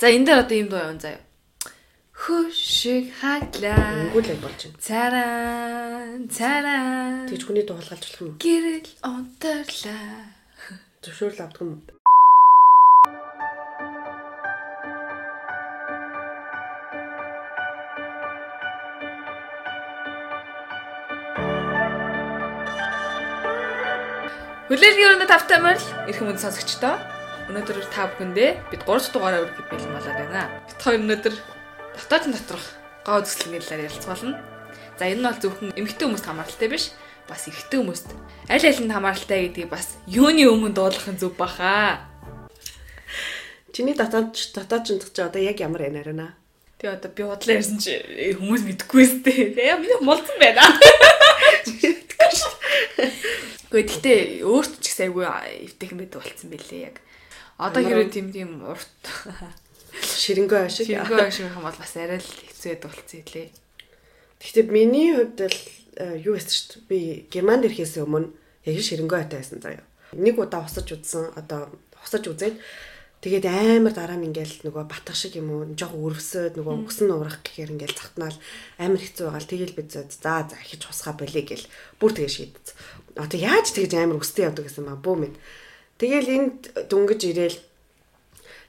За энэ дээр одоо юм дуу явна заяа. Хөшиг хаглаа. Өнгөлөг болж байна. Цараа, цараа. Тэгж хүний дуу хулгайлж болох юм. Гэрэл онторлаа. Зөвшөөрөл авдаг юм. Хүлээлгийн өрөөнд тавтай морил эрхэм үнд сонсогчдоо. Өнөөдөр та бүхэндээ бид 3 дугаараа үргэлж бэлэн болоод байна. Бид хоёр өнөөдөр дотоодын доторх гоо зүсгэлэн талаар ярилцгаална. За энэ нь бол зөвхөн эмэгтэй хүмүүст хамааралтай биш, бас эрэгтэй хүмүүст аль алинд хамааралтай гэдгийг бас юуны өмнө дуулах нь зөв баха. Чиний дотоод дотоод ч ч одоо яг ямар байна арина? Тэгээ одоо би бодлоо ярьсан чи хүмүүс мэдэхгүй сте. Тэгээ миний молцсон байна. Гэхдээ гэхдээ өөрт ч ихсэн айгүй эвтэйхэн байдаг болцсон байлээ яг. Одоо хэрэг тийм тийм урт Ширэнгөө ашиг. Шингөө шиг юм бол бас арай л байдаг болцсон илээ. Гэхдээ миний хувьд л э, юу гэсэн чинь би Германд ирэхээс өмнө яг ширэнгөө хатаа байсан заяа. Нэг удаа усаж удсан одоо усаж үзээд тэгээд амар дараа нь ингээл нөгөө батгах шиг юм уу жоох өрөвсөд нөгөө өгсөн уурах гэхээр ингээл захтнаал амар хэцүү байгаа л тэгэл би за за ихэж хусгаа болиё гэл бүр тэгээ шийдсэн. Одоо яаж тэгэж амар өстэй явдаг гэсэн маа бөө мэд. Тэгэл энд дүнгэж ирээл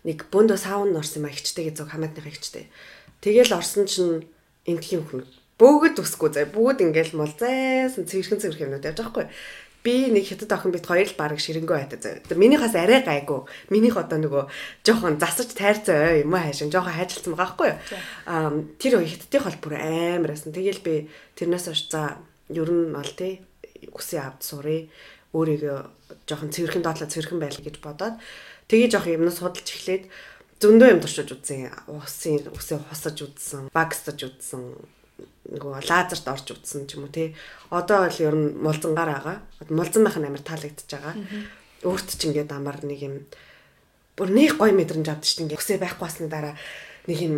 нэг бөөндөө саун орсон юм а ихчтэйгээ зөв хамаатных ихчтэй. Тэгэл орсон чинь энтхийн хүн бөөгд үсгүй заа. Бүгд ингээл мол зайсан цэвэрхэн цэвэрхэн юмнууд явж байгаа хгүй би нэг хятад охин бит хоёр л баг ширэнгөө хайтаа зав. Минийхаас арай гайгүй. Минийх одоо нөгөө жоохон засаж тайрцаа юм уу хайшин жоохон хайжилсан байгаа юу? Аа тэр хятадын хол бүр амарсан. Тэгэл би тэрнээс хойш за ер нь бол тий үсээ авд сурыг өөрийгөө жоохон цэвэрхэн доотлоо цэвэрхэн байл гэж бодоод тэгээ жоохон юмнаас судалж эхлээд зөндөө юм туршиж үзсэн. Усын үсээ хусаж үзсэн, багстаж үзсэн нөгөө лазерт орж утсан ч юм уу тий. Одоо бол ер нь мулзангаар байгаа. Мулзан байх нь амар таалагдчихж байгаа. Өөрт ч ингээд амар нэг юм бүр нэг гой мэдрэмж авдаг шүү дээ. Өсөө байхгүй басны дараа нэг юм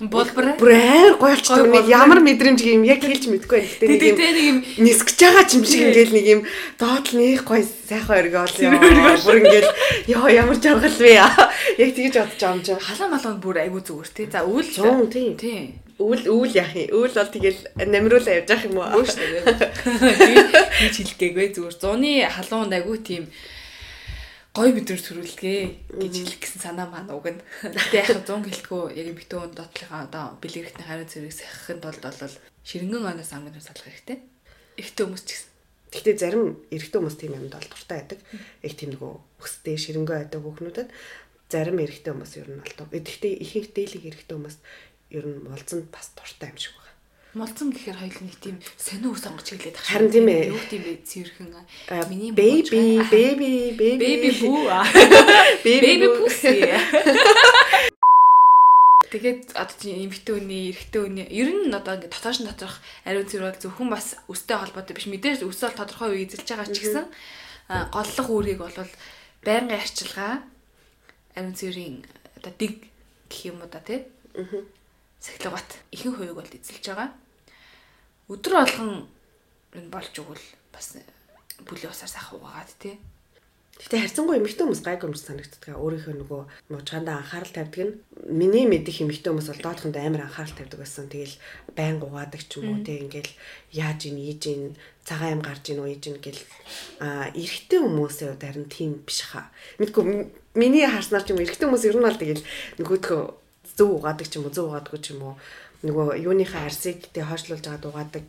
Болбор. Бүр амар гоё болчихдог. Нэг ямар мэдрэмж юм яг хэлж мэдэхгүй байх. Тэгтээ нэг юм нисгэж байгаа ч юм шиг ингээл нэг юм доотлох нэг гоё сайхан өргөө бол ёо. Бүр ингээл ёо ямар жаргал вэ. Яг тэгэж бодож байгаа юм чинь. халаа малууд бүр айгүй зүгээр тий. За үйл тийм. тий. Үйл үйл яах юм? Үйл бол тэгэл намруулаа явж явах юм уу? Өөш тэгээ. Хийж хэлгээгүй зүгээр. Зуны халуунд айгүй тийм гой мэдрэмж төрүүлгээ гэж хэлэх гэсэн санаа маань уг нь. Гэтэ яг 100 гэлтгүү яг битүүн доотлохоо одоо бэлгэрхтний хариу зэрэг сахихын тулд бол ширэнгэн оноос амгын салах хэрэгтэй. Ихтэй хүмүүс ч гэсэн. Гэхдээ зарим эрэгтэй хүмүүс тийм юмд бол дуртай байдаг. Яг тийм нөгөө өстэй ширэнгөө байдаг хүүхнүүдэд зарим эрэгтэй хүмүүс ер нь бол. Гэхдээ ихэнх дээлэг эрэгтэй хүмүүс ер нь молзонд бас дуртай юм шиг. Молцсон гэхээр хоёул нэг тийм сонио ус онгоч хэлээд тах. Харин тийм ээ. Юу тийм бэ цэвэрхэн. Миний baby baby baby baby бүү. baby pussy. Тэгээд одоо тийм эмэгтэй үний, эрэгтэй үний ер нь одоо ингээд дотоош нь доторх ариун цэвэр бол зөвхөн бас өстэй холбоотой биш мэдээж өсөөл тодорхой үе эзэлж байгаа ч гэсэн голлох үүрийг бол байнгын арчилгаа ариун цэврийн одоо дэг гэх юм уу да тий. Сахилгат ихэнх хувийг бол эзэлж байгаа. Өдөр болгон энэ болж өгвөл бас бүлийн усаар сах угаагаад тий. Гэтэ харьцангуй эмэгтэй хүмүүс гайг юмж санагддаг. Өөрийнхөө нөгөө муучгаандаа анхаарал тавьдаг нь миний мэдих эмэгтэй хүмүүс бол доотхонд амар анхаарал тавьдаг байсан. Тэгэл байн угаадаг ч юм уу те ингээл яаж ийн ийж ийн цагаан юм гарч ийн уу ийж ийн гэл а эрэгтэй хувьд харин тийм биш хаа. Мэдгүй миний харснаар ч юм эрэгтэй хүмүүс ер нь бол тэгэл нөгөөдхөө зөв угаадаг ч юм уу зөв угаадаг ч юм уу нөгөө юуныхаа арсыг тэг хойшлуулж байгаа дугаадаг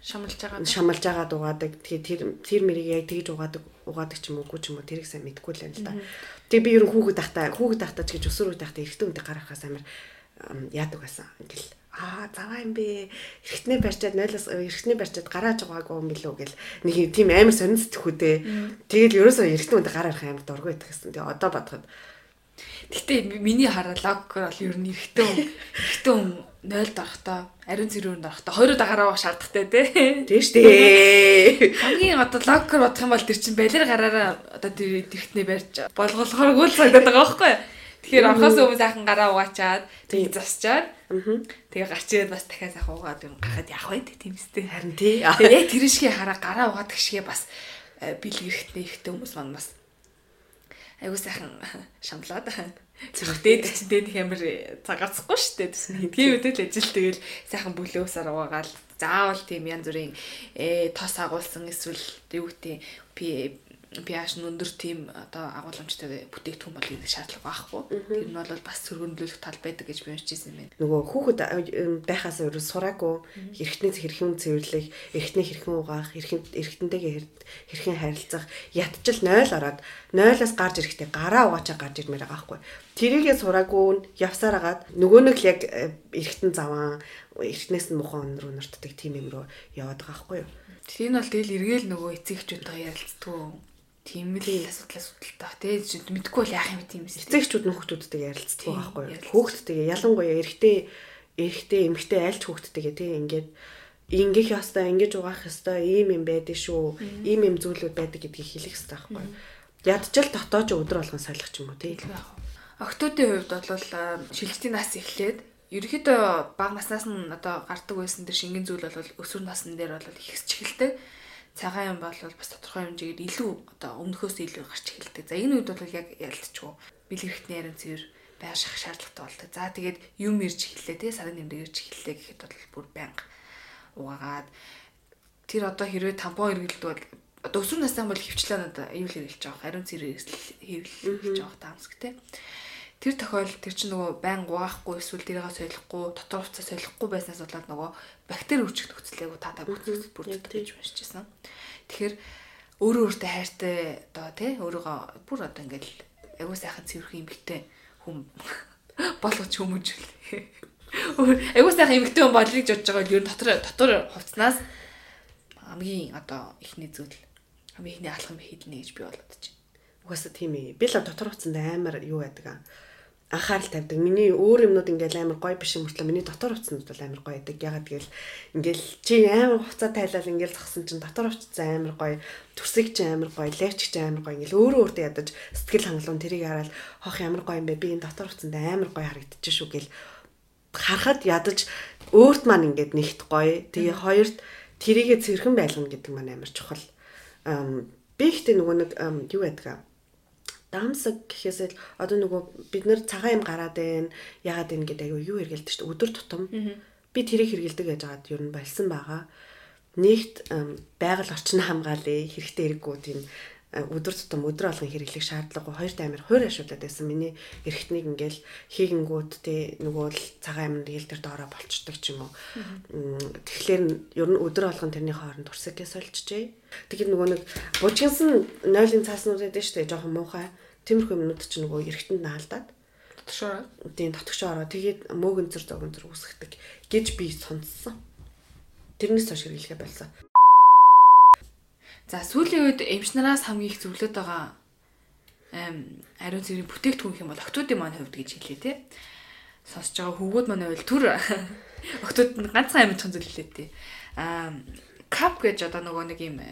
Шамлж байгаа. шамалж байгаа дугаадаг. Тэгээ тэр тэр мэрийг яг тэгж угаадаг угаадаг ч юм уугүй ч юм уу тэрийг сайн мэдэхгүй л юм л да. Тэгээ би ер нь хүүхэд тахта хүүхэд тахта ч гэж өсөр үе тахта эрэгтэй хүнтэй гарахаас амар ам, яадаг байсан. Ингээл аа заваа юм бэ. Эрэгтнээ барьчаад нойлоос эрэгтнээ барьчаад гарааж байгаагүй юм билүү гэл нэг юм тийм амар сонирсдох үдээ. Тэгэл ерөөсөө эрэгтэй хүнтэй гараар амар дургүй байдаг гэсэн. Тэгээ одоо бодоход Гэтэ миний хараа логикоор бол ер нь эрэхтэн эрэхтэн 0 дарахтаа ариун цэрүүнд дарахтаа хоёроо дагараа шаардахтай тий. тийм штэ. Хамгийн одоо логикоор бодох юм бол тэр чин балер гараараа одоо тэр тэрхтний барьж болгоолохоор гүйл санагдаад байгаа байхгүй юу? Тэгэхээр орхоос өмнө сайхан гараа угаачаад тэг засчаад тэгээ гарч ирээд бас дахиад сайхан угаад юм гарахад явах байд тийм үстэй. Харин тий. Тэгээ яг тэр шигээ хараа гараа угаадаг шигээ бас э, бэлгэрэхтэй ихтэй хүмүүс маань бас айгуу сайхан шамлаад Зүрхтээд чинь дээд их амар цагаарцахгүй шүү дээ. Тийм үедээ л ажил тэгэл сайхан бүлөөсөр угаагаал заавал тийм янз бүрийн э тос агуулсан эсвэл юу гэдэг pH нь өндөр тийм одоо агуулмжтай бүтээгдэхүүн бол ийм шаардлага байхгүй. Тэр нь бол бас сөргөндлөх тал байдаг гэж би уншижсэн юм байна. Нөгөө хүүхэд байхаас өөрөө сураагүй эргэтнээс хэрхэн цэвэрлэх, эргэтний хэрхэн угаах, эргэн эргэтэнтэйгээ хэрхэн харилцах, ятчил 0 ороод 0-аас гарч ирэхдээ гараа угаачаа гарч ирмээр байгаа байхгүй. Тэрийгээ сураагүй явсаар агаад нөгөө нэг л яг эргэтэн заван эргэтнээс нь мухан руу нортдаг тийм юм руу яваад байгаа байхгүй юу. Тэр нь бол тэгэл эргээл нөгөө эцэгчүүдтэй ярилцдаг Тийм л асуудал асуудалтай. Тэгээ мэдгүй бол яах юм тийм эсэ. Эцэгчүүд нөхөдүүдтэй ярилцдаг байхгүй юу? Хүүхдтэйгээ ялангуяа эрэгтэй эрэгтэй эмэгтэй айлч хүүхдтэйгээ тийм ингээд ингээх ёстой, ингэж угаах ёстой, ийм юм байдаг шүү. Ийм юм зүйлүүд байдаг гэдгийг хэлэх ёстой байхгүй юу? Ядчил дотоож өдөр болгон солих ч юм уу тийм. Октоодын хувьд бол шилжтийн нас эхлээд ерөөхдөө бага наснаас нь одоо гардаг байсан тэр шингэн зүйл бол өсвөр насны дээр бол ихсч эхэлдэг цагаан юм бол бас тодорхой хэмжээгээр илүү одоо өмнөхөөс илүү гарч эхэлдэг. За энэ үед бол яг ялцчихгүй бэлгэрхтний ярин цэвэр байр шах шаардлагатай болдог. За тэгээд юм ирж эхэллээ те сарын нэмрээ ирж эхэллээ гэхэд бол бүр байнга угаагаад тэр одоо хэрвээ тампон бол одоо өсвөр настай бол хөвчлээ надад аюул хэрэглэж байгаа. Ариун цэрэг хэрэглэж байгаа таамсг те. Тэр тохиолдолд тэр чинь нөгөө байн угаахгүй эсвэл дээрээ солихгүй, дотор хувцас солихгүй байснаас болоод нөгөө бактери үүсгэх нөхцөлийг та та бүрдүүлж бүрдүүлж гэж уншижсэн. Тэгэхээр өөрөө өөртөө хайртай одоо тий өөрийгөө бүр одоо ингээл аягүй сайхан цэвэрхэн эмгтэй хүм болгож хүмүүжүүлээ. Аягүй сайхан эмгтэй хүн болыг жодж байгаа л ер нь дотор дотор хувцснаас хамгийн одоо ихний зүйл хамгийн ихний алхам хийднэ гэж би болоод чинь. Угаасаа тийм ээ. Би л дотор хувцсанд амар юу байдаг аа анхаарал тавьдаг. Миний өөр юмнууд ингээл амар гоё биш юм мөртлөө миний дотор хувцсанд бол амар гоё байдаг. Ягаад гэвэл ингээл чи амар хувцас тайлал ингээл зогсон чинь дотор хувцас амар гоё, төрсөг чи амар гоё, левч чи амар гоё ингээл өөрөө өөртөө ядаж сэтгэл хангалуун тэрийг хараад хох ямар гоё юм бэ? Би энэ дотор хувцсанд амар гоё харагдчих шүү гэл харахад ядаж өөрт маань ингээд нэгт гоё. Тэгээ хоёрт тэрийгэ цэрхэн байлгана гэдэг маань амар чухал. Би ихтэй нөгөө нэг юу байдаг дамсаг гэхээс л одоо нөгөө бид нэр цагаан юм гараад байна. Ягаад энэ гэдэг аюу юу хэргэлдэг шүү дээ. Өдөр тутам би тэрийг хэргэлдэг гэж хаад ер нь болсон байгаа. Нэгт байгаль орчин хамгаалъя хэрэгтэй хэрэггүй тийм өдөр тутам өдөр болгон хэрэглэх шаардлага хоёрт амир хойр ашиглаад байсан. Миний эргэтнийг ингээл хийгэнгүүт те нөгөө л цагаан аминд ил тэр доороо болчдөг ч юм уу. Тэгэхээр ер нь өдөр болгон тэрний хооронд турсаггээ сольжжээ. Тэгэхээр нөгөө нэг бужигсан нойлын цааснууд шүү дээ. Жохон муухай. Тиймэрхүү юмнууд ч нөгөө эргэтэнд наалдаад дотгошоо. Тийм дотгошоо ороо. Тэгээд мөөгөнцөр зогонцөр үсгдэг гэж би сонссон. Тэрнээс хойш хэрэглэхэ болсон. За сүүлийн үед эмчнараас хамгийн их зөвлөд байгаа ариун цэврийн бүтээгдэхүүн хэм бол октоодын маань хувьд гэж хэлээ те. Сонсож байгаа хөвгүүд маань бол түр октод нь ганцхан амьдхан зөвлөлээ те. Аа кап гэж одоо нөгөө нэг юм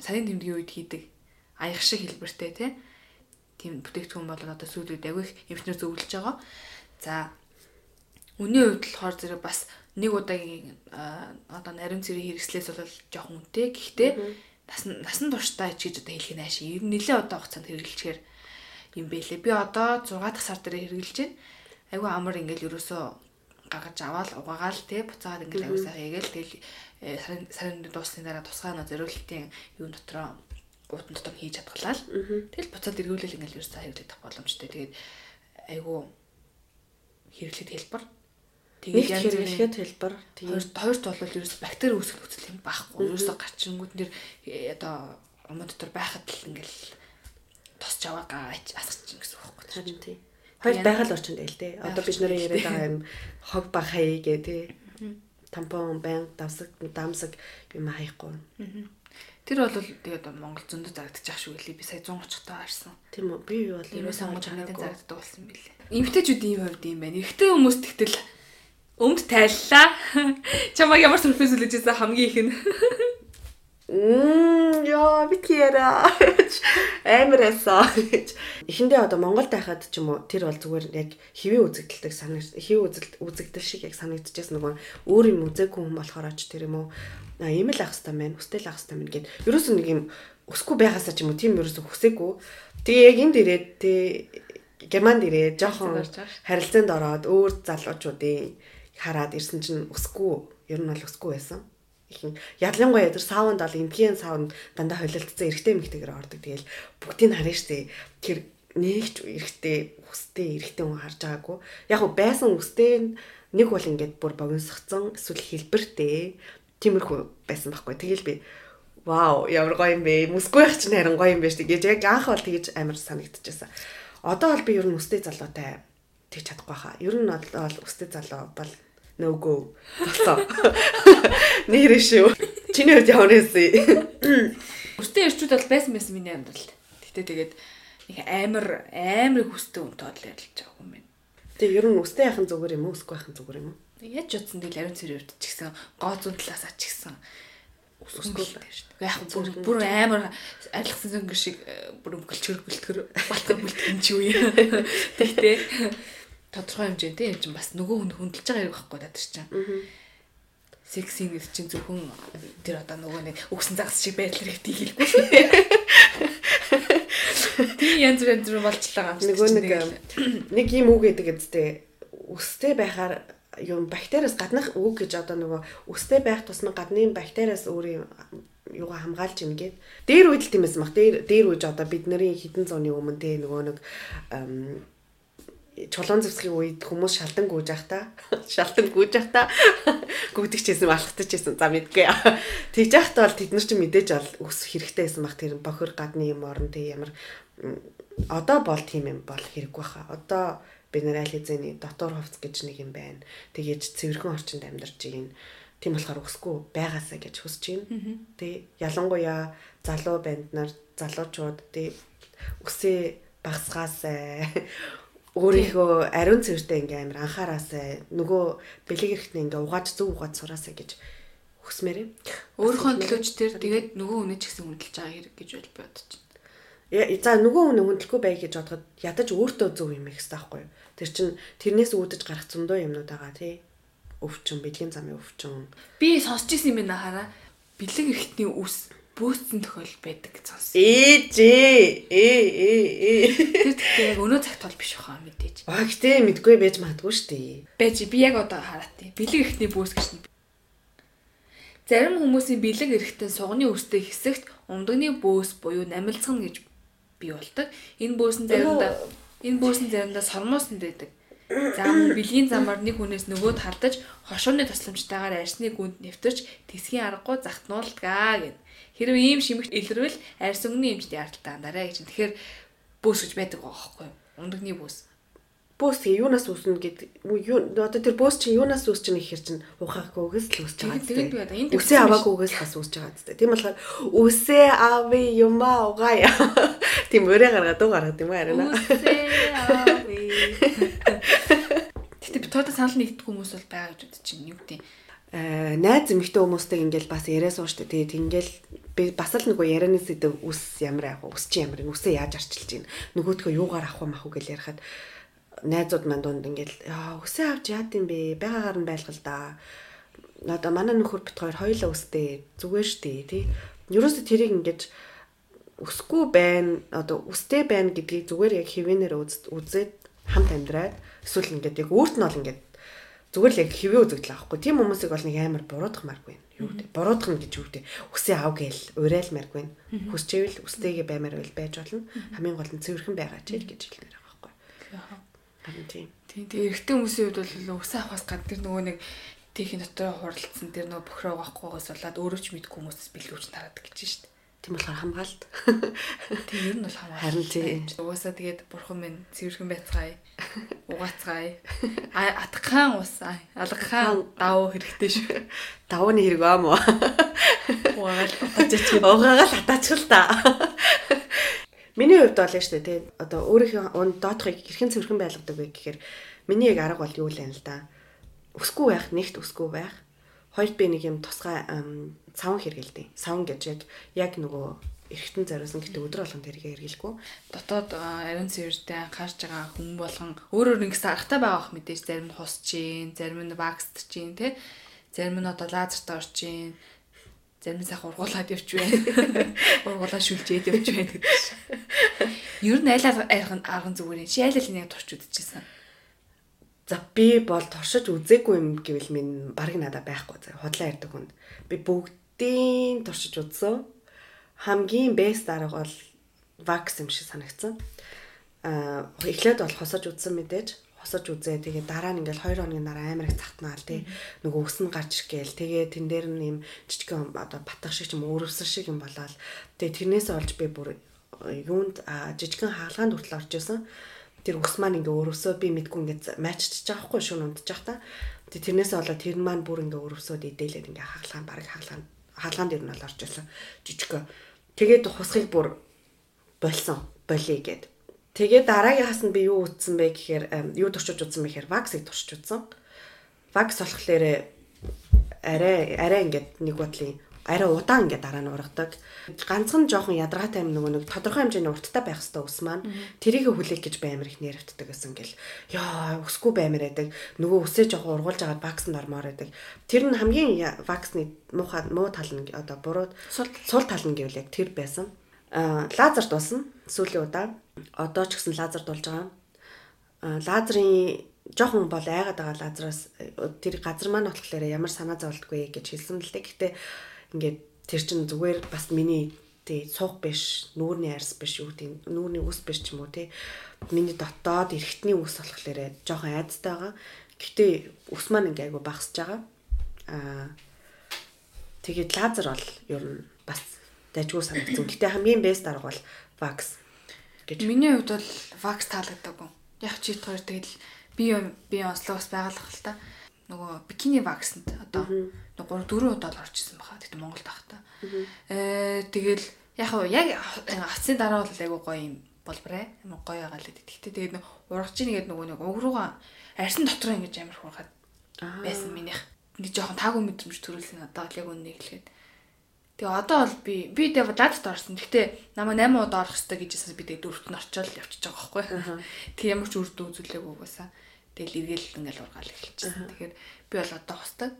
сарын тэмдгийн үед хийдэг аях шиг хэлбэртэй те. Тийм бүтээгдэхүүн бол одоо сүүлийн үед агих эмчнэр зөвлөж байгаа. За Үнийн хувьд болохоор зэрэг бас нэг удаагийн одоо нарийн цэрийн хэрэгслээс бол жоохон үнэтэй. Гэхдээ насан насан туршдаа ч гэж одоо хэлэх нь ааши. Ер нь нэлээд одоо хугацаанд хэрэгжилчихээр юм бэлээ. Би одоо 6 дахь сар дээр хэрэгжилж байна. Айгу амар ингээл ерөөсөө гаргаж аваад угаагаал те буцаад ингээл айгу сайхан ягээл тэгэл э, сарын сарын дуусны дараа тусгай нөө зориултын юу дотроо гутан дотор хийж чадглаа л. Тэгэл буцаад эргүүлэл ингээл ерөөсөө хэрэглэх боломжтой. Тэгээд айгу хэрэглэх хэлбэр Тэгээд янз бүрийн хэлбэр тэгээд хоёрт бол ерөөс бактери үүсгэх нөхцөл юм байхгүй. Ерөөсөө гарчингууд нэр э, одоо өмнө дотор байхад л ингээл тосч аваа гаач асгач гэсэн үг байхгүй. Харин тий. Хоёр байгаль орчинд л тий. Одоо бид нарын яриад байгаа юм хог баг хаяа гэ тий. Тампон байн давсаг дамсаг юм хаяхгүй. Тэр бол тэгээд Монгол зөндөө зарагдчих шүү гэлээ. Би сая 130 таа харсан. Тийм үү. Би юу бол юм сонгож ханаад зарагддаг болсон билээ. Эмгтээчүүдийн хувьд юм байна. Эрэгтэй хүмүүс тэгтэл Өмд тайллаа. Чамаа ямар сүрприз үлээжсэн хамгийн их нь. Мм яа би тийра амар эсаа. Эхэндээ одоо Монголд байхад ч юм уу тэр бол зүгээр яг хэвийн үзэгдэлтэй санагд хэв үзэгдэл шиг яг санагдчихсан нөгөө өөр юм үзээгүй хүн болохоор ч тэр юм уу а ийм л ах хэвээр байна. Хүстэл ах хэвээр байна гэд. Ерөөс нэг юм өсгүй байгаасаа ч юм уу тийм ерөөсө хүсээгүй. Тэгээ яг энд ирээд тий Германд ирээд жоохон харилцаанд ороод өөр залуучуудын хараад ирсэн чинь өсгүй ер нь бол өсгүй байсан. Ихэн ялангуяа тэр саунд бол эндхийн саунд дандаа холилдсон эрэгтэй эмэгтэйгээр ордог. Тэгэл бүгдийг харна штэ. Тэр нэгч эрэгтэй хүстэй эрэгтэй хүн харж байгаагүй. Яг уу байсан үстэй нэг бол ингээд бүр богиносгцсон эсвэл хэлбэртэй тиймэрхүү байсан байхгүй. Тэгэл би вау ямар гоё юм бэ. Мөсгүй их чинь харин гоё юм байна штэ гэж яг анх бол тэгж амар санагдчихсан. Одоо бол би ер нь үстэй залуутай тэгж чадахгүй хаа. Ер нь бол үстэй залуу бол no go болсон. Нэр шүү. Чиний хувьд ямар байсан? Өстэй ирчүүд бол байсан байсан миний амьдралд. Гэтэ тэгээд нэг амар амар хүстэй үнтэй бол ярилж байгаа юм байна. Тэгээ ер нь үстэй яхан зүгээр юм уу? Үсгүй яхан зүгээр юм уу? Яаж утсан тэгэл ариун хувьд ч гэсэн гоо зүүн талаас ач гэсэн үсгүй л байна шүү. Яг бүр бүр амар арилгасан зөнгө шиг э, бүр өнгөлчөр бэлтгэр балтар бэлтгэн ч юу юм. Тэгтээ тодорхой хэмжээнд тийм чинь бас нөгөө хүн хөндлөж байгаа юм байхгүй даа тэр чинь. Сексинг гэж чинь зөвхөн тэр одоо нөгөө нэг өгсөн загас шиг байдлаар ихтэй хэлгүй шүү. Тийм янз янз бүр болчлаа гамч. Нөгөө нэг нэг юм үг гэдэг үстэй. Үстэй байхаар юм бактериас гаднах үг гэж одоо нөгөө үстэй байх тусмаа гадны бактериас өөрийн юугаа хамгаалж юм гээд дээр үед л тийм байсан баг дээр дээр үеж одоо бидний хэдэн зууны өмнө те нөгөө нэг чулуун зэвсгийн үед хүмүүс шалдан гүйж та шалдан гүйж та гүйдэгчээсэн алхтажсэн за мэдгүй. Тэгж явахдаа бол тэд нар ч мэдээж бол ус хэрэгтэй байсан баг тэр бохир гадны юм орон тэг ямар одоо бол тийм юм бол хэрэггүй хаа одоо хэзээний дотор хувц гэж нэг юм байна. Тэгээж цэвэрхэн орчинд амьдарч ийн. Тийм болохоор өсгүй байгаасаа гэж хүсэж байна тэг ялангуяа залуу банд нар залуучууд тэг үсээ багсгаасаа өөрийнхөө ариун цэвэртэй ингээм амар анхаараасаа нөгөө бэлэг эрэхтний ингээ угааж зөв угааж сураасаа гэж хүсмээр юм. Өөрийнхөө төлөөч тэр тэгээд нөгөө үнэ ч гэсэн хүндэлж байгаа хэрэг гэж бол бодож байна. За нөгөө хүн хүндлэхгүй бай гэж бодоход ядаж өөртөө зөв юм их хэвээр байхгүй юу? Тэр чин тэрнээс үүдэж гарах зөндөө юмнууд байгаа тий. Өвчин, бэлгийн замын өвчин. Би сонсч ирсэн юм байна хараа. Бэлэг эрэхтний үс бөөцсөн тохиол байдаг гэж сонсон. Ээж ээ ээ ээ. Тэр тэгтээ яг өнөө цагт бол биш баха мэдээж. Аа гэтээ мэдгүй байж магадгүй шүү дээ. Байж би яг одоо хараа тий. Бэлэг эрэхтний бөөс гэж нь. Зарим хүмүүсийн бэлэг эрэхтэн сугны үстэй хэсэгт ундагны бөөс буюу намилцгана гэж бий болдог. Энэ бөөс нь заримдаа энэ бөөс нь заримдаа сормооснд байдаг. За мөн бэлгийн замаар нэг хүнээс нөгөөд хардаж хошооны тусламжтайгаар арсны гүнд нэвтэрч тэсгийн аргагүй захтнуулдгаа гэв. Хэрвээ ийм шимэгт илэрвэл арс өнгөний эмчтэй ярталтаа андараа гэж. Тэгэхээр бөөс гэж байдаг байхгүй юу? Ундагны бөөс. Бөөс тэгээ юунаас үүснэ гэдэг юу одоо тэр бөөс чинь юунаас үүсч байгаа ихэр чинь ухаагүйгээс л үүсч байгаа. Тэгээд одоо энд үсээ аваагүйгээс бас үүсч байгаа гэдэг. Тийм болохоор үсээ авъя юмаа угаая. Тийм өрөө гаргаад дуу гаргад юм арина. Гэтэ би тоода санал нэгдэх хүмүүс бол байгаа гэж бодож чинь юу гэдэг. Аа найз эмэгтэй хүмүүстэй ингээл бас яриа сууштай. Тэгээд ингээл би бас л нөгөө ярианы сэдв үс ямар яах вэ? Үс чи ямар юм? Үсээ яаж арчилж гин? Нөгөөдхөө юугаар авах вэ мах уу гэж ярихад найзууд манд донд ингээл үсээ авч яад юм бэ? Байгаагаар нь байлгал да. Одоо манай нөхөр бит хоёр хоёулаа үстэй зүгээр штэ тий. Ерөөсө тэрийг ингээд өсгүй байна одоо үстэй байна гэдгийг зүгээр яг хэвэнээр үзээд хамт амьдраад эсвэл ингээд яг өөрт нь бол ингээд зүгээр л яг хэвээ үзэгдэл авахгүй. Тийм хүмүүсийг бол нэг амар буруудахмааргүй. Юу гэдэг. Буруудах нь гэж юу гэдэг. Үсээ ав гээл уриалмааргүй. Хүсчээвэл үстэйгээ баймаар байл байж болно. Хамгийн гол нь цэвэрхэн байгаа ч гэж хэлмээр байгаа байхгүй. Харин тийм. Тийм тийм эрэгтэй хүмүүсийн хувьд бол өсөө авахаас гадна тэр нөгөө нэг тийхийн дотор хуралдсан тэр нөгөө бохроо авахгүйгээс болоод өөрөө ч мэдгүй хүмүүсээс бэлгүүч тараадаг гэж шүү дээ. Тийм болохоор хамгаалт. Тийм ер нь бол хамаа. Харин тийм. Угаасаа тэгээд бурхан минь цэвэрхэн байцгаая. Угаацгаая. Атгахан усаа. Алгахан давуу хэрэгтэй шүү. Давууны хэрэг аа мó. Угаагаал утаач Угаагаал хатаачихл та. Миний хувьд бол нь шүү дээ тий. Одоо өөрийнхөө унд доотхыг хэрхэн цэвэрхэн байлгадаг вэ гэхээр миний яг арга бол юу л юм л да. Өсгүй байх, нэгт өсгүй байх. Хоёрт би нэг юм тусгай савн хэргэлдэ. Савн гэж яг яг нөгөө эргэтэн зориулсан гэдэг өдөр болгон тэргээ хэргэлгүй. дотоод ариун цэвэртэй анхаарч байгаа хүн болгон өөр өөр ингэсэн аргатай байгаа ах мэдээж зарим нь хусч гин, зарим нь ваксд чинь тий. Зарим нь одоо лазерт орж гин. зарим сайхан ургуулад явж байна. Ургуулаа шүлжээд явж байна гэдэг шиг. Ер нь аль арган зүгээр юм. Чи аль нэг турч үдчихсэн. За би бол туршиж үзээгүй юм гэвэл минь баг надад байхгүй. Худлаа ярьдаг хүнд. Би бүгдийн туршиж үзсэн. Хамгийн бест арга бол вакс юм шиг санагдсан. Аа эхлээд бол хосож үзсэн мэдээж хосож үзээ. Тэгээ дараа нь ингээл 2 хоногийн дараа амар их цахтнаал тий. Нөгөө өс нь гарч гээл. Тэгээ тэн дээр нь юм жижигхэн одоо батгах шиг юм өөрөвсөн шиг юм болоод тэгээ тэрнээс олж би бүр юунд жижигхэн хаалгаанд хүртэл орж исэн. Тэр ус маань ингээ өөрөвсөө би мэдгүй ингээ матчж байгаа хгүй шүүн байгаа та. Тэгээ тэрнээс олоод тэр маань бүр ингээ өөрөвсөд идээлээд ингээ хаалгаан бараг хаалгаан хаалгаан дээр нь бол орж исэн. Жижигхэн. Тэгээд хусхыг бүр болсон. Болий гэд Тэгээ дараагийнхаас нь би юу утсан бэ гэхээр юу туршиж утсан бэ гэхээр ваксыг туршиж утсан. Вакс болохоор арай арай ингээд нэг бодлын арай удаан ингээд дараа нь ургадаг. Ганцхан жоохон ядаргаатай юм нөгөө нэг тодорхой хэмжээний урттай байх хэвээр ус маань тэрийг хүлээх гэж баймар их нэрвтдэг гэсэн гэл. Яа, өсгүй баймар байдаг. Нөгөө үсээ жоохон ургуулж агаад ваксанд ормоор байдаг. Тэр нь хамгийн ваксны муухай муу тал нь одоо буруу сул тал нь гэвэл яг тэр байсан. Аа лазер дуусна сүүлийн удаа одоо ч гэсэн лазер дулж байгаа. Лазерын жоохон бол айгаад байгаа лазераас тэр газар маань болохоор ямар санаа зовлтгүй гэж хэлсэн л дээ. Гэхдээ ингээд тэр чин зүгээр бас миний тий суух биш, нүүрний арьс биш юу тийм нүүрний ус биш ч юм уу тий. Миний дотоод эргэтний ус болохоор жоохон айцтай байгаа. Гэхдээ ус маань ингээ айгу багасж байгаа. Аа тэгээд лазер бол ер нь бас дайггүй санагдсан. Гэтэ хамгийн бест арга бол вакс гэж. Миний хувьд бол вакс таалагдаагүй. Яг чи хоёр тэгэл би би онцлогоос байгалах л та. Нөгөө бикини ваксанд одоо 3 4 удаа л орчихсон баха. Тэгтээ Монголд байх та. Э тэгэл яг яг хацсын дараа бол айгу гоё юм болбраа. Амар гоё байгаа л гэдэг. Тэгтээ тэгээд урагч нэгэд нөгөө нэг уг руугаа арьсан дотор ингэж амар хуурахад байсан минийх. Нэг жоохон таагүй мэдрэмж төрүүлсэн одоо яг үннийг хэлэхэд. Тэгээ одоо бол би би тэгээ дадад орсон. Гэхдээ намайг 8 удаа орох хэрэгтэй гэжсэн би тэгээ дөрөвт нь очиод явчихж байгаа байхгүй. Тэг ямар ч үрд үзүүлээг угаасаа. Тэгэл эргэл ингээл ургаал эхэлчихсэн. Тэгэхээр би бол одоо хостой.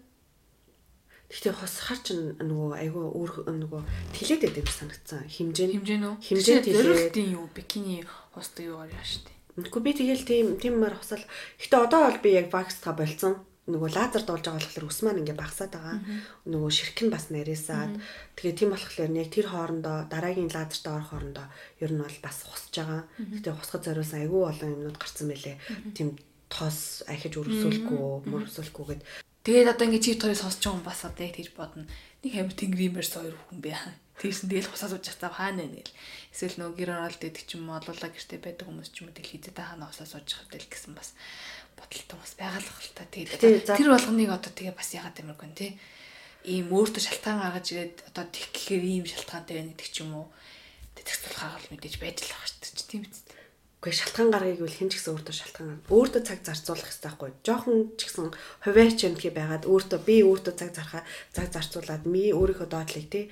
Гэхдээ хосхаар ч нөгөө айгүй өөр нөгөө тэлээд байдаг санагдсан. Химжээ химжээ нь химжээ тэлээд юу бикини хостой юу гараа штэ. Үгүй би тэгэл тийм тиймэр хосол. Гэхдээ одоо бол би яг вакс та болцсон нөгөө лазер дуулж байгаа болохоор ус маань ингээ багасаад байгаа. Нөгөө ширхэг нь бас нарийсаад тэгээ тийм болохоор яг тэр хоорондоо дараагийн лазерт орох хоорондоо ер нь бол бас хусж байгаа. Гэтэ хусгад зориулсан айгүй олон юмнууд гарсан байлээ. Тийм тоос ахиж өрөвсүүлэхгүй, мөрөвсүүлэхгүйгээд Тэгээд одоо ингээ чи төрөө сонсч байгаа хүн бас одоо яг тийж бодно. Нэг амир тэнгэриймэр сойр хүн бэ. Тэгсэн тэгэл хусаад ууж цаа хаана нэ гэл. Эсвэл нөгөө гэр оролт идэх ч юм уу олуулаа гэртээ байдаг хүмүүс ч юм уу тэгэл хизээ та хаана усаа сууж хавтал гэсэн бас бодолтой бас байгалах л та. Тэгээд тэр болгоныг одоо тэгээ бас ягаад амиргүй нэ. Ийм өөртөө шалтгаан гаргаж ирээд одоо тех гэхээр ийм шалтгаантай байна гэдэг ч юм уу. Тэтгэх тулхаар бол мэдээж байж л байгаа шүү дээ. Тийм үст. Гэхдээ шалтгаан гаргыг бол хэн ч гэсэн өөртөө шалтгаан гаргав. Өөртөө цаг зарцуулах хэрэгтэй байхгүй. Жохон ч гэсэн хуваарч юм тхий байгаад өөртөө би өөртөө цаг зархаа цаг зарцуулаад ми өөрийнхөө доотлыг тий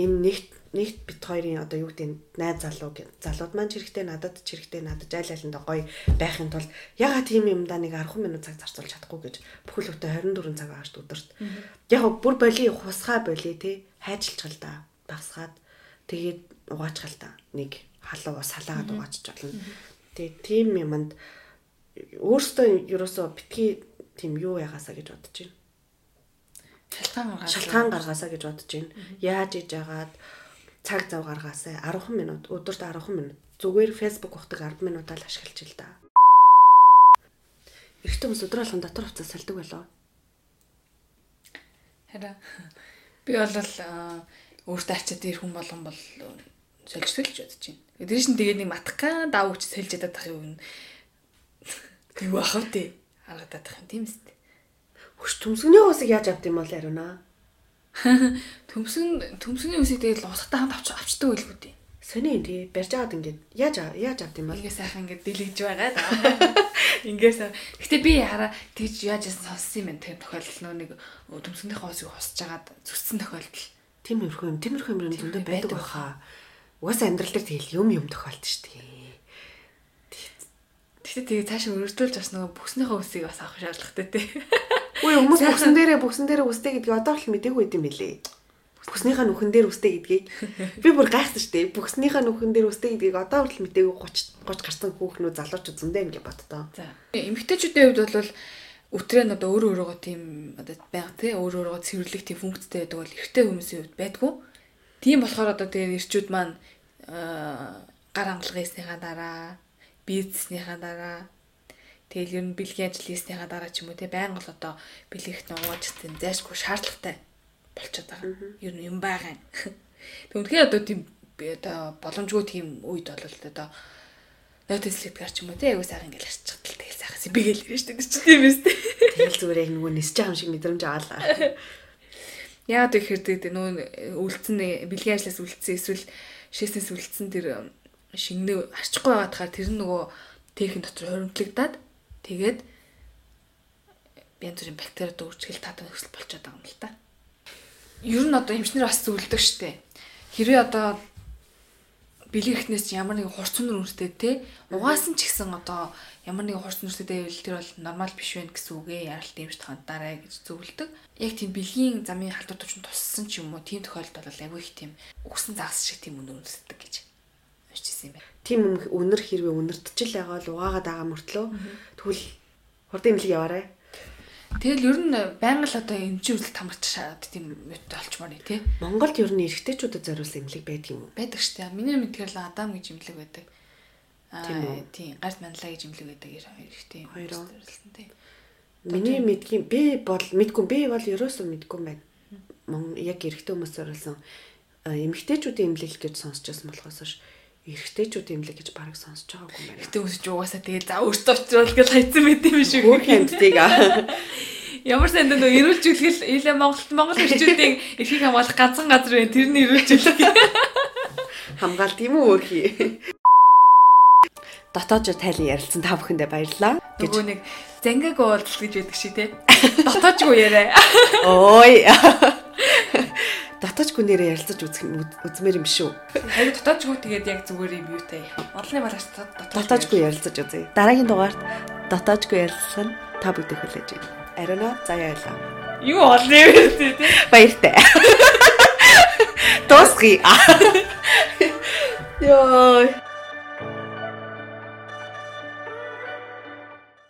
энэ нэгт нэгт бит хоёрын одоо юу гэдэг найз залуу залууд маань ч хэрэгтэй надад ч хэрэгтэй надад айл айланда гоё байхын тулд ягаад тийм юмдаа нэг 10 минут цаг зарцуулж чадахгүй гэж бүхэл бүтэн 24 цаг ааш өдөрт. Яг бүр боли хусгаа боли те хайжилчгал да багсгаад тэгээд угаачгал да нэг халуу салаагаад угаачж болно. Тэгээд тийм юмд өөртөө ерөөсөө битгий тийм юу ягаасаа гэж бодож байна. Шалтгаан гаргаасаа. Шалтгаан гаргаасаа гэж бодож байна. Яаж иж яагаад цаг зав гаргаасаа 10 минут өдөрт 10 минут зүгээр фэйсбુક ухдаг 10 минутаа л ашиглаж ил да. Эрэгтэй хүмүүс өдрөө болгон дотор хувцас салдаг болоо. Хараа. Би бол өөртөө ачаад ирэх хүн болгон бол солилцдог л гэж бодож байна. Тэр шин тэгээд нэг матка даав хүч сэлж ядаад тах юм. Юу ах вэ? Харагдаад тах юм тийм үст. Хөш төмсгний усыг яаж авд юм бол ариуна? Төмсгөн төмсгний үсийг тэгэл устай хамт авч авчдаг байлгүй дээ. Сони тий барьж аваад ингээд яаж яаж авд юм бол ингээ сайхан ингээ дэлгэж байгаа. Ингээс гэтээ би хараа тэгж яаж яасан сонссон юм тэр тохиолдол нөө нэг төмсгнийхээ усыг хусж агаад зүссэн тохиолдол. Тиймэрхүү юм тиймэрхүү юм зөндөө байдаг баха. Угаас амьдрал дээр тэгэл юм юм тохиолдож штэ. Гэтээ тэгээ цаашаа өргөжлүүлж бас нөгөө бүснийхээ үсийг бас авах шаардлагатай тий. Үгүй хүмүүс бүсэн дээрээ бүсэн дээрээ үстэй гэдгийг одоо л мдэггүй юм билий. бүхснийхаа нүхэн дээр үстэй гэдгийг би бүр гайхсан шүү дээ. Бүхснийхаа нүхэн дээр үстэй гэдгийг одоо хүртэл мтээгүй 30 30 гарсан хүүхнүүд залуучууд зөндөө ингэ боддоо. За. Эмэгтэйчүүдийн хувьд бол өтрөө нь одоо өөрөө өөрөөгөө тийм одоо байга тий өөрөө өөрөөгөө цэвэрлэх тийм функцтэй байдаг бол эрэгтэй хүмүүсийн хувьд байдгүй. Тийм болохоор одоо тэгээ ирчүүд маань гар хангалгынсныхаа дараа бизнеснийхаа дараа тэгэл ер нь бэлгийн ажил хийснийхаа дараа ч юм уу тий байнга л одоо нь ууж тийм зайшгүй шаардлагатай болчиход байгаа. Ер нь юм байгаа. Тэг үнхээр одоо тийм одоо боломжгүй тийм үед бол одоо нотислэгдгээр ч юм уу тий айгуу сайхан ингээл арчих тал тэгэл сайхан би гэл ирэн штэ тийм биз дээ. Тэгэл зүгээр яг нөгөө нисэж байгаа юм шиг мэдрэмж аваалаа. Яагаад гэхээр тэгээд нөгөө үлдсэн бэлгийн ажлаас үлдсэн эсвэл шээснээс үлдсэн тэр шингэнэ арчихгүй байгаадахаар тэр нөгөө техник дотор хоримтлагдаад тэгээд янз бүрийн бактери дүүрчгэл татан өсөл болчиход байгаа юм л та. Ер нь одоо эмчнэр бас зөвлөдөг штэ. Хэрвээ одоо бэлгэхнээс ямар нэгэн хурц өнөр үнэтэй те угаасан ч гэсэн одоо ямар нэгэн хурц өнөртэй байвал тэр бол нормал биш байх гэсэн үг ээ яралт дэмжт хандараа гэж зөвлөдөг. Яг тийм бэлгийн замын халдвар төвчөнд туссан ч юм уу тийм тохиолдолд бол аягүй их тийм үгсэн загас шиг тийм өнөр үнэсдэг гэж уншижсэн юм байна. Тийм өнөр хэрвээ өнөртжил байгаа л угаагаад байгаа мөртлөө тэгвэл хурдан имлэг яваарай Тэгэл ер нь байнга л одоо эмчийн үзэл тамарч шаад тийм мэт олчмаар тий. Монголд ер нь эрэгтэйчүүдэд зориулсан эмнэлэг байдаг юм уу? Байдаг штэ. Миний мэдгээр л Адам гэж эмнэлэг байдаг. Аа тийм гарт манлаа гэж эмнэлэг байдаг эрэгтэй. Хоёр зориулсан тий. Миний мэдгийн би бол мэдгүй би бол ерөөсөө мэдгүй байна. Мон яг эрэгтэй хүмүүс зориулсан эмэгтэйчүүдийн эмнэлэг гэж сонсчихсан болохоос ш эрэгтэйчүүд имлэг гэж бараг сонсож байгаагүй юм байна. Эрэгтэй хүмүүс ч угаасаа тэгээ за өөртөө очрол гэж хайцсан байт юм шиг. Өөр хэмтдгийг Ямар санд нөө эрүүлжүүлгэл илээ Монголд Монгол эрчүүдийн эрхийг хамгаалах ганцхан газар байна. Тэрний эрүүлжүүлэг. Хамгаал тийм үү өөрхий. Дотоодж тайлан ярилцсан та бүхэндээ баярлалаа. Нөгөө нэг зангаг уулзал гэж байдаг шиг тий. Дотоожгүй яриа. Ой дотоочгүй нэрээ ярилцаж үзэх үзмээр юм шүү. Харин дотоочгүй тэгээд яг зүгээр юм юу те. Орлын балаач дотоочгүй ярилцаж үзье. Дараагийн дугаарт дотоочгүй ярилцах нь та бүдэх хүлээж байна. Ариуна заяа ялаа. Юу орлын вэ те. Баяртай. Тосгий. Йой.